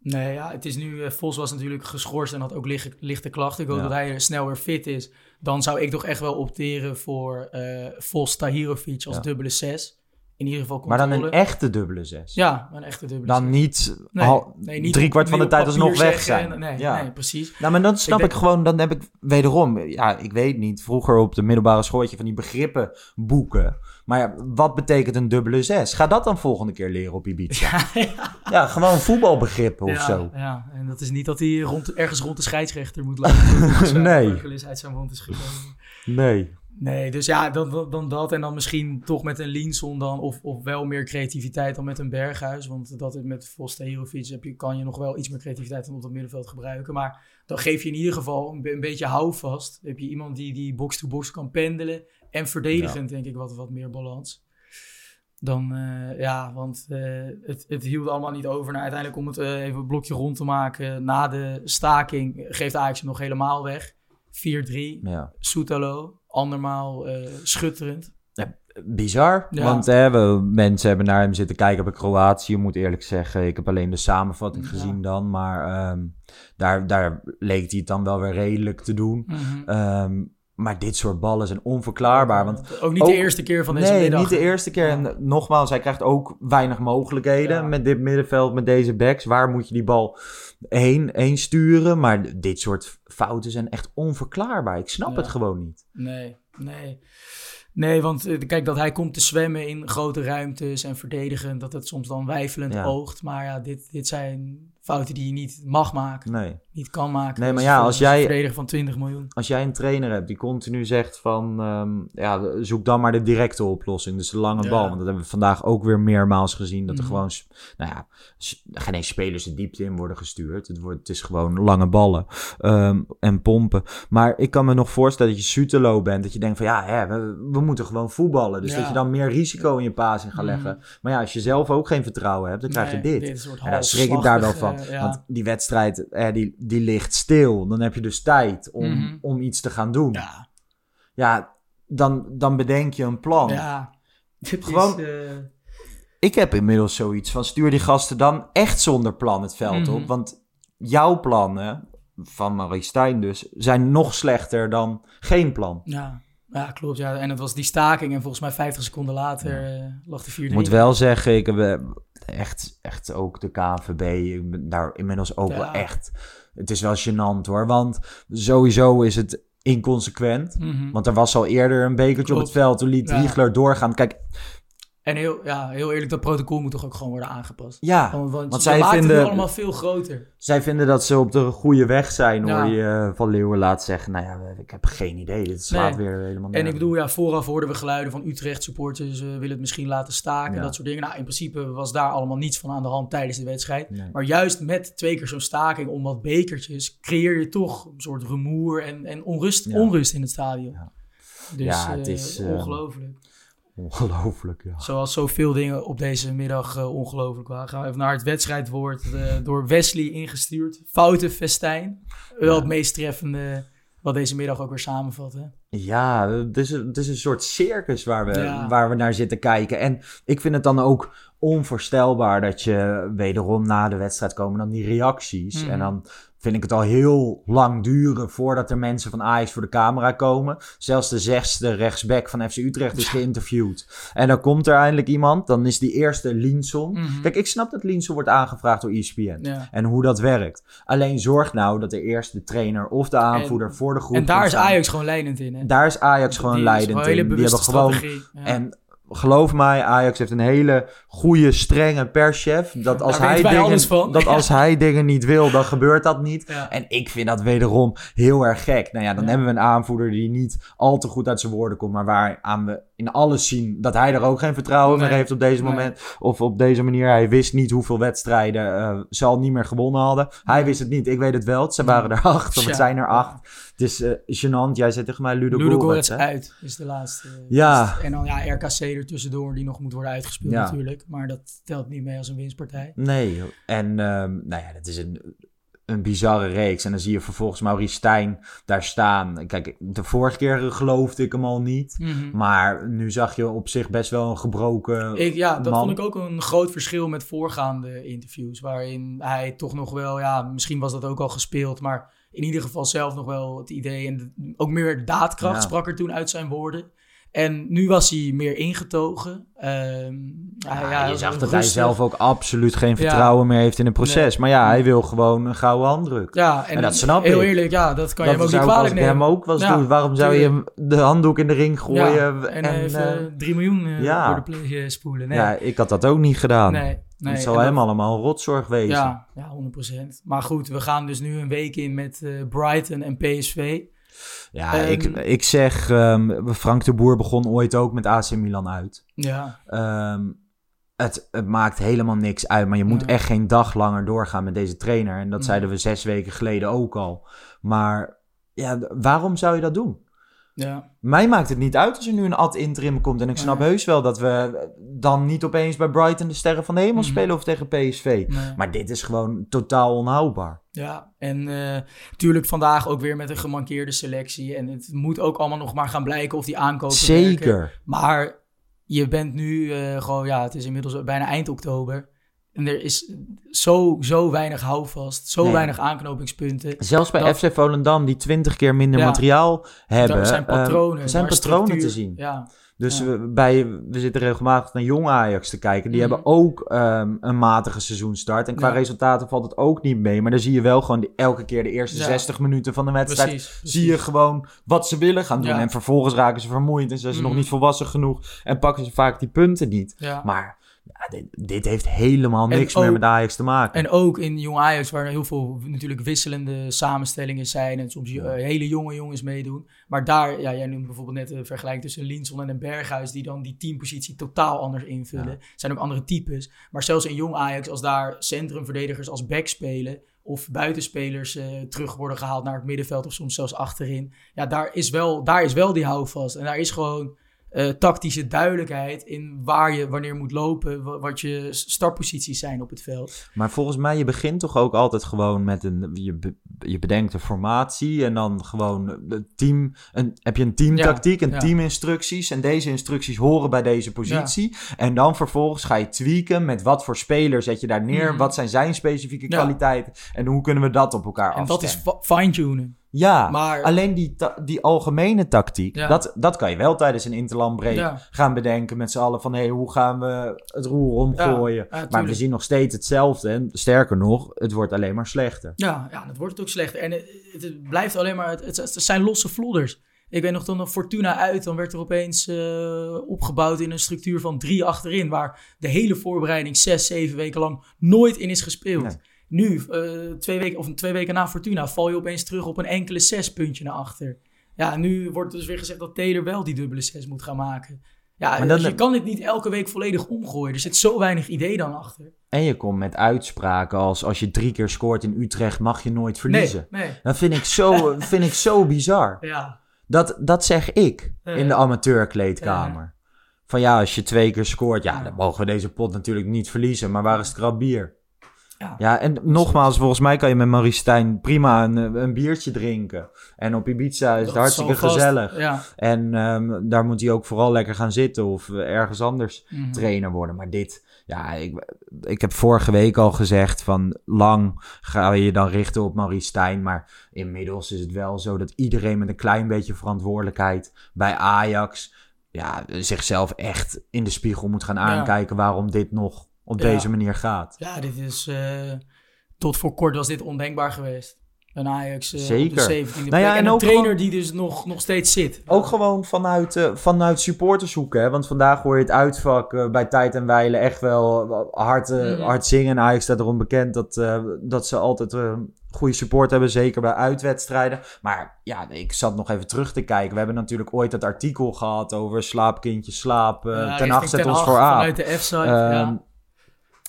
Nee, ja, het is nu. eh, Vos was natuurlijk geschorst en had ook lichte, lichte klachten. Ik hoop Ja. dat hij snel weer fit is. Dan zou ik toch echt wel opteren voor eh Vos Tahirovic als Ja. dubbele 6. In ieder geval Maar dan een echte dubbele zes. Ja, een echte dubbele Dan zes. niet, Nee, hal- nee, niet drie kwart op- van de tijd alsnog weg zijn. en- Nee, ja. nee, precies. Nou, maar dan snap ik, denk- gewoon, dan heb ik wederom, ja, ik weet niet, vroeger op de middelbare school had je van die begrippen boeken. Maar ja, wat betekent een dubbele zes? Ga dat dan volgende keer leren op Ibiza. Ja, ja, Ja, gewoon voetbalbegrippen of zo. Ja, en dat is niet dat hij rond, ergens rond de scheidsrechter moet lopen. Nee. Uit zijn mond is gekomen. Nee. Nee, dus ja, dan, dan, dat. En dan misschien toch met een Linson dan. Of, of wel meer creativiteit dan met een Berghuis. Want dat is met Vos Tehirovic heb je, kan je nog wel iets meer creativiteit dan op het middenveld gebruiken. Maar dan geef je in ieder geval een, be- een beetje houvast. Dan heb je iemand die, die box-to-box kan pendelen. En verdedigend denk ik wat, wat meer balans. Dan, eh, ja, want eh, het, het hield allemaal niet over. Nou, uiteindelijk om het eh, even een blokje rond te maken. Na de staking geeft Ajax hem nog helemaal weg. 4-3. Ja. Soetalo, andermaal eh, schutterend. Bizar, Ja. want hè, we, mensen hebben naar hem zitten kijken bij Kroatië, moet eerlijk zeggen. Ik heb alleen de samenvatting gezien dan, maar ehm, daar, daar leek hij het dan wel weer redelijk te doen. Ehm, maar dit soort ballen zijn onverklaarbaar, want ook niet ook- de eerste keer van deze nee, middag. niet de eerste keer. Ja. En nogmaals, hij krijgt ook weinig mogelijkheden Ja. met dit middenveld, met deze backs. Waar moet je die bal heen, heen sturen? Maar dit soort fouten zijn echt onverklaarbaar. Ik snap Ja. het gewoon niet. Nee, nee. Nee, want eh, kijk, dat hij komt te zwemmen in grote ruimtes en verdedigen, dat het soms dan wijfelend oogt. Maar ja, dit, dit zijn fouten die je niet mag maken, Nee. niet kan maken. Nee, maar Dus ja, als een jij- verdediger van 20 miljoen. Als jij een trainer hebt die continu zegt van... ehm, ja, zoek dan maar de directe oplossing. Dus de lange Ja. bal. Want dat hebben we vandaag ook weer meermaals gezien. Dat er Mhm. gewoon... Nou ja, geen eens spelers de diepte in worden gestuurd. Het, wordt, het is gewoon lange ballen ehm, en pompen. Maar ik kan me nog voorstellen dat je Sutelo bent. Dat je denkt van ja, hè, we, we moeten gewoon voetballen. Dus Ja. dat je dan meer risico in je passing gaat Mhm. leggen. Maar ja, als je zelf ook geen vertrouwen hebt, dan krijg je dit. is een soort En daar schrik ik daar wel van. Ja. Want die wedstrijd, eh, die, die ligt stil. Dan heb je dus tijd om, Mhm. om iets te gaan doen. ja, Ja, dan, dan bedenk je een plan. ja. Dit Gewoon- is, eh, Ik heb inmiddels zoiets van stuur die gasten dan echt zonder plan het veld Mhm. op. Want jouw plannen, van Marie Stijn dus, zijn nog slechter dan geen plan. ja. ja, klopt. Ja. En het was die staking en volgens mij 50 seconden later eh, lag de 4-3. Ik moet wel zeggen, ik heb echt, echt ook de KNVB, ik ben daar inmiddels ook Ja. wel echt... Het is wel gênant hoor, want sowieso is het inconsequent. Mhm. Want er was al eerder een bekertje op het veld, toen liet Ja. Riegler doorgaan. Kijk, En heel, ja, heel eerlijk, dat protocol moet toch ook gewoon worden aangepast. ja, Want, want, Want zij maakt het vinden- allemaal veel groter. Zij vinden dat ze op de goede weg zijn, Ja. hoor je eh, Van Leeuwen laat zeggen. Nou ja, ik heb geen idee, dit slaat Nee. weer helemaal En ik bedoel, ja, vooraf hoorden we geluiden van Utrecht supporters uh, willen het misschien laten staken en Ja. dat soort dingen. Nou, in principe was daar allemaal niets van aan de hand tijdens de wedstrijd. Nee. Maar juist met twee keer zo'n staking om wat bekertjes creëer je toch een soort rumoer en, en onrust, Ja. onrust in het stadion. Ja. Dus Ja, het eh, is, eh, ongelooflijk. Ongelooflijk, ja. Zoals zoveel dingen op deze middag eh, ongelooflijk waren. Gaan we even naar het wedstrijdwoord. eh, door Wesley ingestuurd. Foute festijn. Wel Ja. het meest treffende wat deze middag ook weer samenvat. Hè? Ja, het is, een, het is een soort circus waar we, Ja. waar we naar zitten kijken. En ik vind het dan ook onvoorstelbaar dat je wederom na de wedstrijd komen dan die reacties. Mhm. En dan vind ik het al heel lang duren voordat er mensen van Ajax voor de camera komen. Zelfs de zesde rechtsback van FC Utrecht is geïnterviewd. En dan komt er eindelijk iemand, dan is die eerste Linson. Mhm. Kijk, ik snap dat Linson wordt aangevraagd door ESPN. Ja. En hoe dat werkt. Alleen zorg nou dat de eerste trainer of de aanvoerder voor de groep En daar is. Ajax gewoon leidend in. Hè? Daar is Ajax gewoon Die leidend in. Die hebben gewoon. Ja. en geloof mij, Ajax heeft een hele goede, strenge perschef. Dat als, Daar hij dingen, dat als hij dingen niet wil, dan gebeurt dat niet. Ja. En ik vind dat wederom heel erg gek. Nou ja, dan Ja. hebben we een aanvoerder die niet al te goed uit zijn woorden komt. Maar waar aan we in alles zien dat hij er ook geen vertrouwen Nee. meer heeft op deze Nee. moment. Of op deze manier. Hij wist niet hoeveel wedstrijden eh, ze al niet meer gewonnen hadden. Hij wist het niet. Ik weet het wel. Ze waren er acht. Of het zijn er acht. Het is gênant. Jij zei tegen mij Ludo uit is de laatste. Ja. En dan ja, RKC er tussendoor die nog moet worden uitgespeeld Ja. natuurlijk. Maar dat telt niet mee als een winstpartij. Nee, en ehm, nou ja, dat is een, een bizarre reeks. En dan zie je vervolgens Maurice Stijn daar staan. Kijk, de vorige keer geloofde ik hem al niet. Mhm. Maar nu zag je op zich best wel een gebroken Ik, ja, dat man. vond ik ook een groot verschil met voorgaande interviews. Waarin hij toch nog wel, ja, misschien was dat ook al gespeeld. Maar in ieder geval zelf nog wel het idee. En ook meer daadkracht Ja. sprak er toen uit zijn woorden. En nu was hij meer ingetogen. Ehm, Ja, ja, je zag dat hij zelf ook absoluut geen vertrouwen meer heeft in het proces. Maar ja, hij wil gewoon een gouden handdruk. Ja, en, En dat snap heel ik. eerlijk, ja, dat kan je hem ook niet kwalijk ik hem nemen. ook was doen. Waarom zou je hem de handdoek in de ring gooien? En, even eh, 3 miljoen eh, ja. door de play eh, spoelen. Nee, ja, ik had dat ook niet gedaan. nee, nee. het zal hem allemaal een rotzorg wezen. Ja, ja, 100%. Maar goed, we gaan dus nu een week in met eh, Brighton en PSV. Ja, Ehm, ik, ik zeg, ehm, Frank de Boer begon ooit ook met AC Milan uit. Ja, Ehm, het, het maakt helemaal niks uit, maar je moet echt geen dag langer doorgaan met deze trainer. En dat zeiden we zes weken geleden ook al. Maar ja, waarom zou je dat doen? Ja. Mij maakt het niet uit als er nu een ad interim komt. En ik snap Nee. heus wel dat we dan niet opeens bij Brighton de Sterren van de Hemel Mhm. spelen of tegen PSV. Nee. Maar dit is gewoon totaal onhoudbaar. Ja, en natuurlijk vandaag ook weer met een gemankeerde selectie. En het moet ook allemaal nog maar gaan blijken of die aankopen werken. Zeker. Maar je bent nu eh, gewoon, ja, het is inmiddels bijna eind oktober. En er is zo, zo weinig houvast, zo Nee. weinig aanknopingspunten. Zelfs bij Dat- FC Volendam, die twintig keer minder Ja. materiaal hebben, zijn patronen. eh, zijn daar is patronen structuur. te zien. Ja, Dus Ja. we, bij, we zitten regelmatig naar jong Ajax te kijken. Die Mhm. hebben ook ehm, een matige seizoenstart. En qua resultaten valt het ook niet mee. Maar dan zie je wel gewoon die, elke keer de eerste Ja. 60 minuten van de wedstrijd. precies, precies. Zie je gewoon wat ze willen gaan doen. En vervolgens raken ze vermoeid. En zijn ze nog Mhm. niet volwassen genoeg. En pakken ze vaak die punten niet. Maar ja, dit, dit heeft helemaal niks meer met Ajax te maken. En ook in Jong Ajax, waar heel veel natuurlijk wisselende samenstellingen zijn. En soms eh, hele jonge jongens meedoen. Maar daar, ja, jij noemt bijvoorbeeld net de vergelijking tussen Linson en een Berghuis. Die dan die teampositie totaal anders invullen. zijn ook andere types. Maar zelfs in Jong Ajax, als daar centrumverdedigers als back spelen. Of buitenspelers eh, terug worden gehaald naar het middenveld. Of soms zelfs achterin. Ja, daar is wel, daar is wel die houvast. En daar is gewoon eh, tactische duidelijkheid in waar je wanneer moet lopen, wa- wat je startposities zijn op het veld. Maar volgens mij, je begint toch ook altijd gewoon met een... Je, be- je bedenkt een formatie en dan gewoon het team... Een, heb je een teamtactiek, een ja. teaminstructies. En deze instructies horen bij deze positie. En dan vervolgens ga je tweaken met wat voor speler zet je daar neer. Mhm. Wat zijn zijn specifieke kwaliteiten. En hoe kunnen we dat op elkaar En dat is afstemmen. fine-tunen. Ja, Maar alleen die, die algemene tactiek, Ja. dat, dat kan je wel tijdens een interlandbreak Ja. gaan bedenken met z'n allen van hé, hoe gaan we het roer omgooien. Ja, maar we zien nog steeds hetzelfde en sterker nog, het wordt alleen maar slechter. Ja, ja, dat wordt het ook slechter. En het, het- het blijft alleen maar... Het, het, het zijn losse vlodders. Ik weet nog toen nog Fortuna uit, dan werd er opeens eh, opgebouwd in een structuur van drie achterin, waar de hele voorbereiding zes, zeven weken lang nooit in is gespeeld. Nee. Nu, eh, twee, weken, of twee weken na Fortuna, val je opeens terug op een enkele zes puntje naar achter. Ja, nu wordt dus weer gezegd dat Taylor wel die dubbele zes moet gaan maken. Ja, Maar dan- je kan dit niet elke week volledig omgooien. Er zit zo weinig idee dan achter. En je komt met uitspraken als als je drie keer scoort in Utrecht mag je nooit verliezen. Nee, nee. Dat vind ik zo, vind ik zo bizar. Ja, Dat, dat zeg ik Ja. in de amateurkleedkamer. Van ja, als je twee keer scoort, ja, Ja. dan mogen we deze pot natuurlijk niet verliezen. Maar waar is het krab bier? Ja. Ja, en nogmaals, volgens mij kan je met Maurice Stijn prima een, een biertje drinken. En op Ibiza is het dat hartstikke zal vast- gezellig. Ja. En ehm, daar moet hij ook vooral lekker gaan zitten of ergens anders Mhm. trainer worden. Maar dit, ja, ik, ik heb vorige week al gezegd van lang ga je je dan richten op Maurice Stijn. Maar inmiddels is het wel zo dat iedereen met een klein beetje verantwoordelijkheid bij Ajax ja, zichzelf echt in de spiegel moet gaan aankijken waarom dit nog op deze manier gaat. Ja, dit is uh, tot voor kort was dit ondenkbaar geweest. Een Ajax uh, Zeker. op de 17e nou ja, en, en, een trainer die dus nog, nog steeds zit. Ook gewoon vanuit, uh, vanuit supportershoeken. Hè? Want vandaag hoor je het uitvak uh, bij Tijd en Weilen echt wel hard, mm. hard zingen. Ajax staat erom bekend dat, dat ze altijd goede support hebben. Zeker bij uitwedstrijden. Maar ja, ik zat nog even terug te kijken. We hebben natuurlijk ooit dat artikel gehad over slaapkindje slaap. Ten acht zet ons voor aan. Vanuit de F-site, um, ja.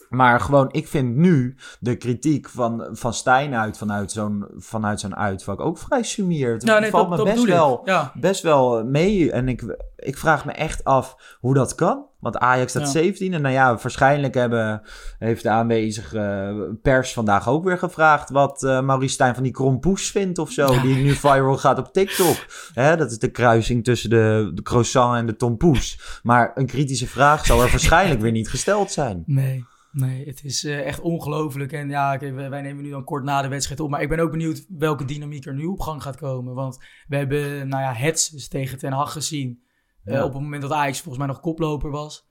Maar gewoon, ik vind nu de kritiek van, van Stijn uit vanuit zo'n, vanuit zo'n uitvak ook vrij summierd. Ja, nee, valt dat, me best, wel, ja. best wel mee. En ik, ik vraag me echt af hoe dat kan. Want Ajax staat ja. 17. En nou ja, waarschijnlijk hebben, heeft de aanwezige pers vandaag ook weer gevraagd... wat uh, Maurice Stijn van die krompoes vindt of zo. Ja. Die nu viral gaat op TikTok. Hè, dat is de kruising tussen de, de croissant en de tompoes. Maar een kritische vraag zou er waarschijnlijk weer niet gesteld zijn. Nee. Nee, het is uh, echt ongelooflijk. En ja, wij nemen nu dan kort na de wedstrijd op. Maar ik ben ook benieuwd welke dynamiek er nu op gang gaat komen. Want we hebben, nou ja, Hets dus tegen Ten Hag gezien. Ja. Uh, op het moment dat Ajax volgens mij nog koploper was.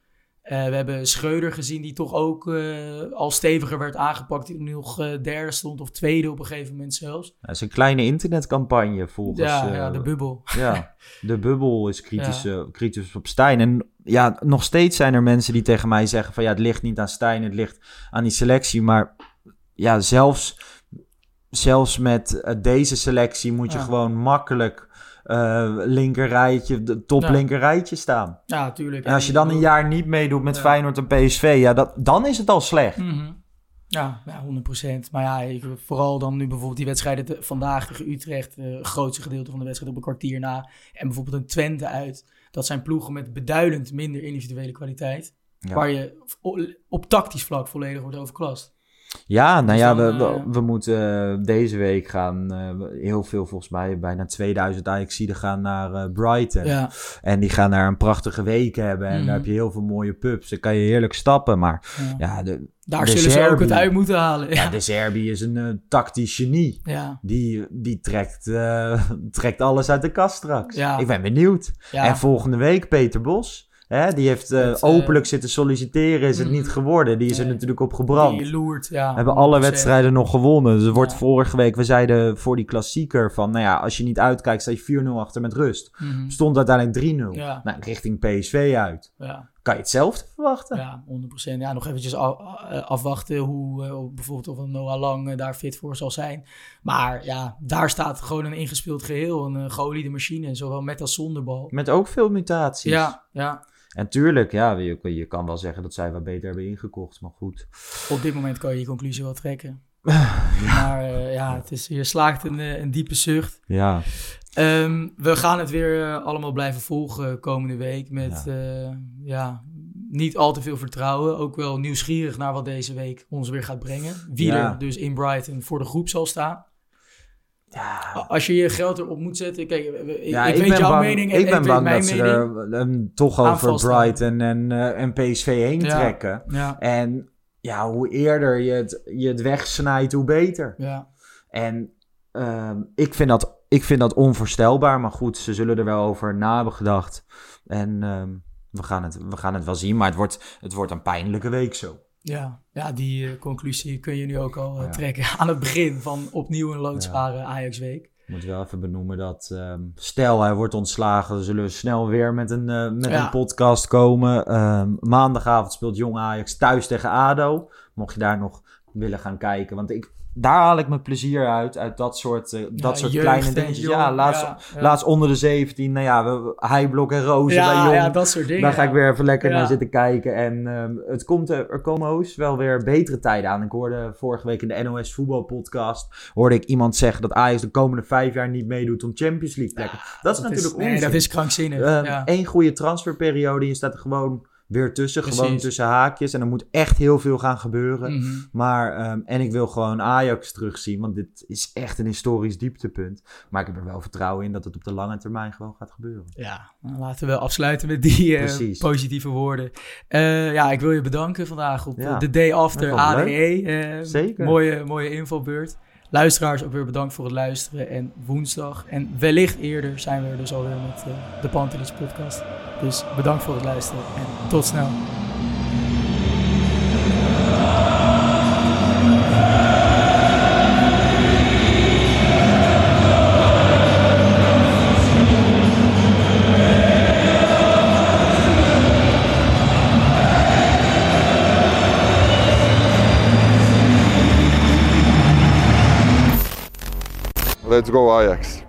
Uh, we hebben Schreuder gezien, die toch ook uh, al steviger werd aangepakt. Die nog uh, derde stond of tweede op een gegeven moment zelfs. Dat is een kleine internetcampagne volgens... Ja, ja de bubbel. Ja, de bubbel is kritisch, ja. kritisch op Stijn. En ja, nog steeds zijn er mensen die tegen mij zeggen van... ja, het ligt niet aan Stijn, het ligt aan die selectie. Maar ja, zelfs, zelfs met deze selectie moet je ja. gewoon makkelijk uh, linkerrijtje, de top ja. linkerrijtje staan. Ja, tuurlijk. En als je dan een jaar niet meedoet met ja. Feyenoord en PSV, ja, dat, dan is het al slecht. Mm -hmm. Ja, ja, 100%. Maar ja, vooral dan nu bijvoorbeeld die wedstrijden te, vandaag tegen Utrecht, het uh, grootste gedeelte van de wedstrijd op een kwartier na. En bijvoorbeeld een Twente uit. Dat zijn ploegen met beduidend minder individuele kwaliteit. Ja. Waar je op, op tactisch vlak volledig wordt overklast. Ja, nou ja, dan, we, we, we, moeten uh, deze week gaan uh, heel veel, volgens mij bijna 2000 Ajaxiden gaan naar uh, Brighton. Ja. En die gaan daar een prachtige week hebben. En mm. daar heb je heel veel mooie pubs. Dan kan je heerlijk stappen. Maar ja, ja de, daar de zullen ze ook het uit moeten halen. Ja, de Serbi is een tactisch genie. Ja. Die, die trekt, trekt alles uit de kast straks. Ik ben benieuwd. En volgende week Peter Bos. Hè, die heeft uh, het, openlijk uh, zitten solliciteren, is het mm, niet geworden. Die is nee, er natuurlijk op gebrand. Die loert, ja. Hebben alle wedstrijden nog gewonnen. Dus er wordt ja. vorige week, we zeiden voor die klassieker van, nou ja, als je niet uitkijkt, sta je 4-0 achter met rust. Mhm. Mm. Stond uiteindelijk 3-0. Ja. Nou, richting PSV uit. Ja. Kan je hetzelfde verwachten? Ja, 100%. Ja, nog eventjes af, afwachten hoe uh, bijvoorbeeld of Noah Lang daar fit voor zal zijn. Maar ja, daar staat gewoon een ingespeeld geheel. Een geoliede machine, zowel met als zonder bal. Met ook veel mutaties. Ja, ja. En tuurlijk, ja, je, je kan wel zeggen dat zij wat beter hebben ingekocht, maar goed. Op dit moment kan je je conclusie wel trekken. maar uh, ja, het is, je slaagt een, een diepe zucht. Ja. Um, we gaan het weer uh, allemaal blijven volgen komende week met ja. Uh, ja. niet al te veel vertrouwen. Ook wel nieuwsgierig naar wat deze week ons weer gaat brengen. Wie ja. er dus in Brighton voor de groep zal staan. Ja. Als je je geld erop moet zetten. Kijk, ik, ja, ik, ik weet jouw bang, mening. Ik en ben ik bang mijn dat ze er um, toch over Brighton en, uh, en PSV heen ja. trekken. Ja. En ja, hoe eerder je het, je het wegsnijdt, hoe beter. Ja. En um, ik, vind dat, ik vind dat onvoorstelbaar. Maar goed, ze zullen er wel over na hebben gedacht. En um, we, gaan het, we gaan het wel zien. Maar het wordt, het wordt een pijnlijke week zo. Ja, ja die uh, conclusie kun je nu ook al uh, ja. trekken aan het begin van opnieuw een loodzware ja. Ajax-week. Ik moet wel even benoemen dat um, stel hij wordt ontslagen, dan zullen we snel weer met een, uh, met ja. een podcast komen. Um, maandagavond speelt Jong Ajax thuis tegen ADO. Mocht je daar nog willen gaan kijken. Want ik, daar haal ik mijn plezier uit. Uit dat soort, uh, dat ja, soort jeugd, kleine dingetjes. Jong, ja, laatst, ja, laatst onder de 17. Nou ja, we, Heiblok en Rozen ja, bij Jong. Ja, dat soort dingen. Daar ga ik weer even lekker naar zitten kijken. En um, het komt, er, komen hoos wel weer betere tijden aan. Ik hoorde vorige week in de NOS voetbalpodcast... hoorde ik iemand zeggen dat Ajax de komende vijf jaar niet meedoet om Champions League plekken. dat is dat natuurlijk is, Nee, dat is krankzinnig. Eén goede transferperiode. Je staat er gewoon weer tussen, gewoon tussen haakjes. En er moet echt heel veel gaan gebeuren. Mhm. Maar, ehm, en ik wil gewoon Ajax terugzien, want dit is echt een historisch dieptepunt. Maar ik heb er wel vertrouwen in dat het op de lange termijn gewoon gaat gebeuren. Ja, nou, laten we afsluiten met die eh, positieve woorden. Eh, ja, ik wil je bedanken vandaag op Ja, de day after ADE. Eh, Zeker. Mooie, mooie infobeurt. Luisteraars ook weer bedankt voor het luisteren. En woensdag en wellicht eerder zijn we er dus alweer met eh, de Pantelis podcast. Dus bedankt voor het luisteren en tot snel. Let's go Ajax.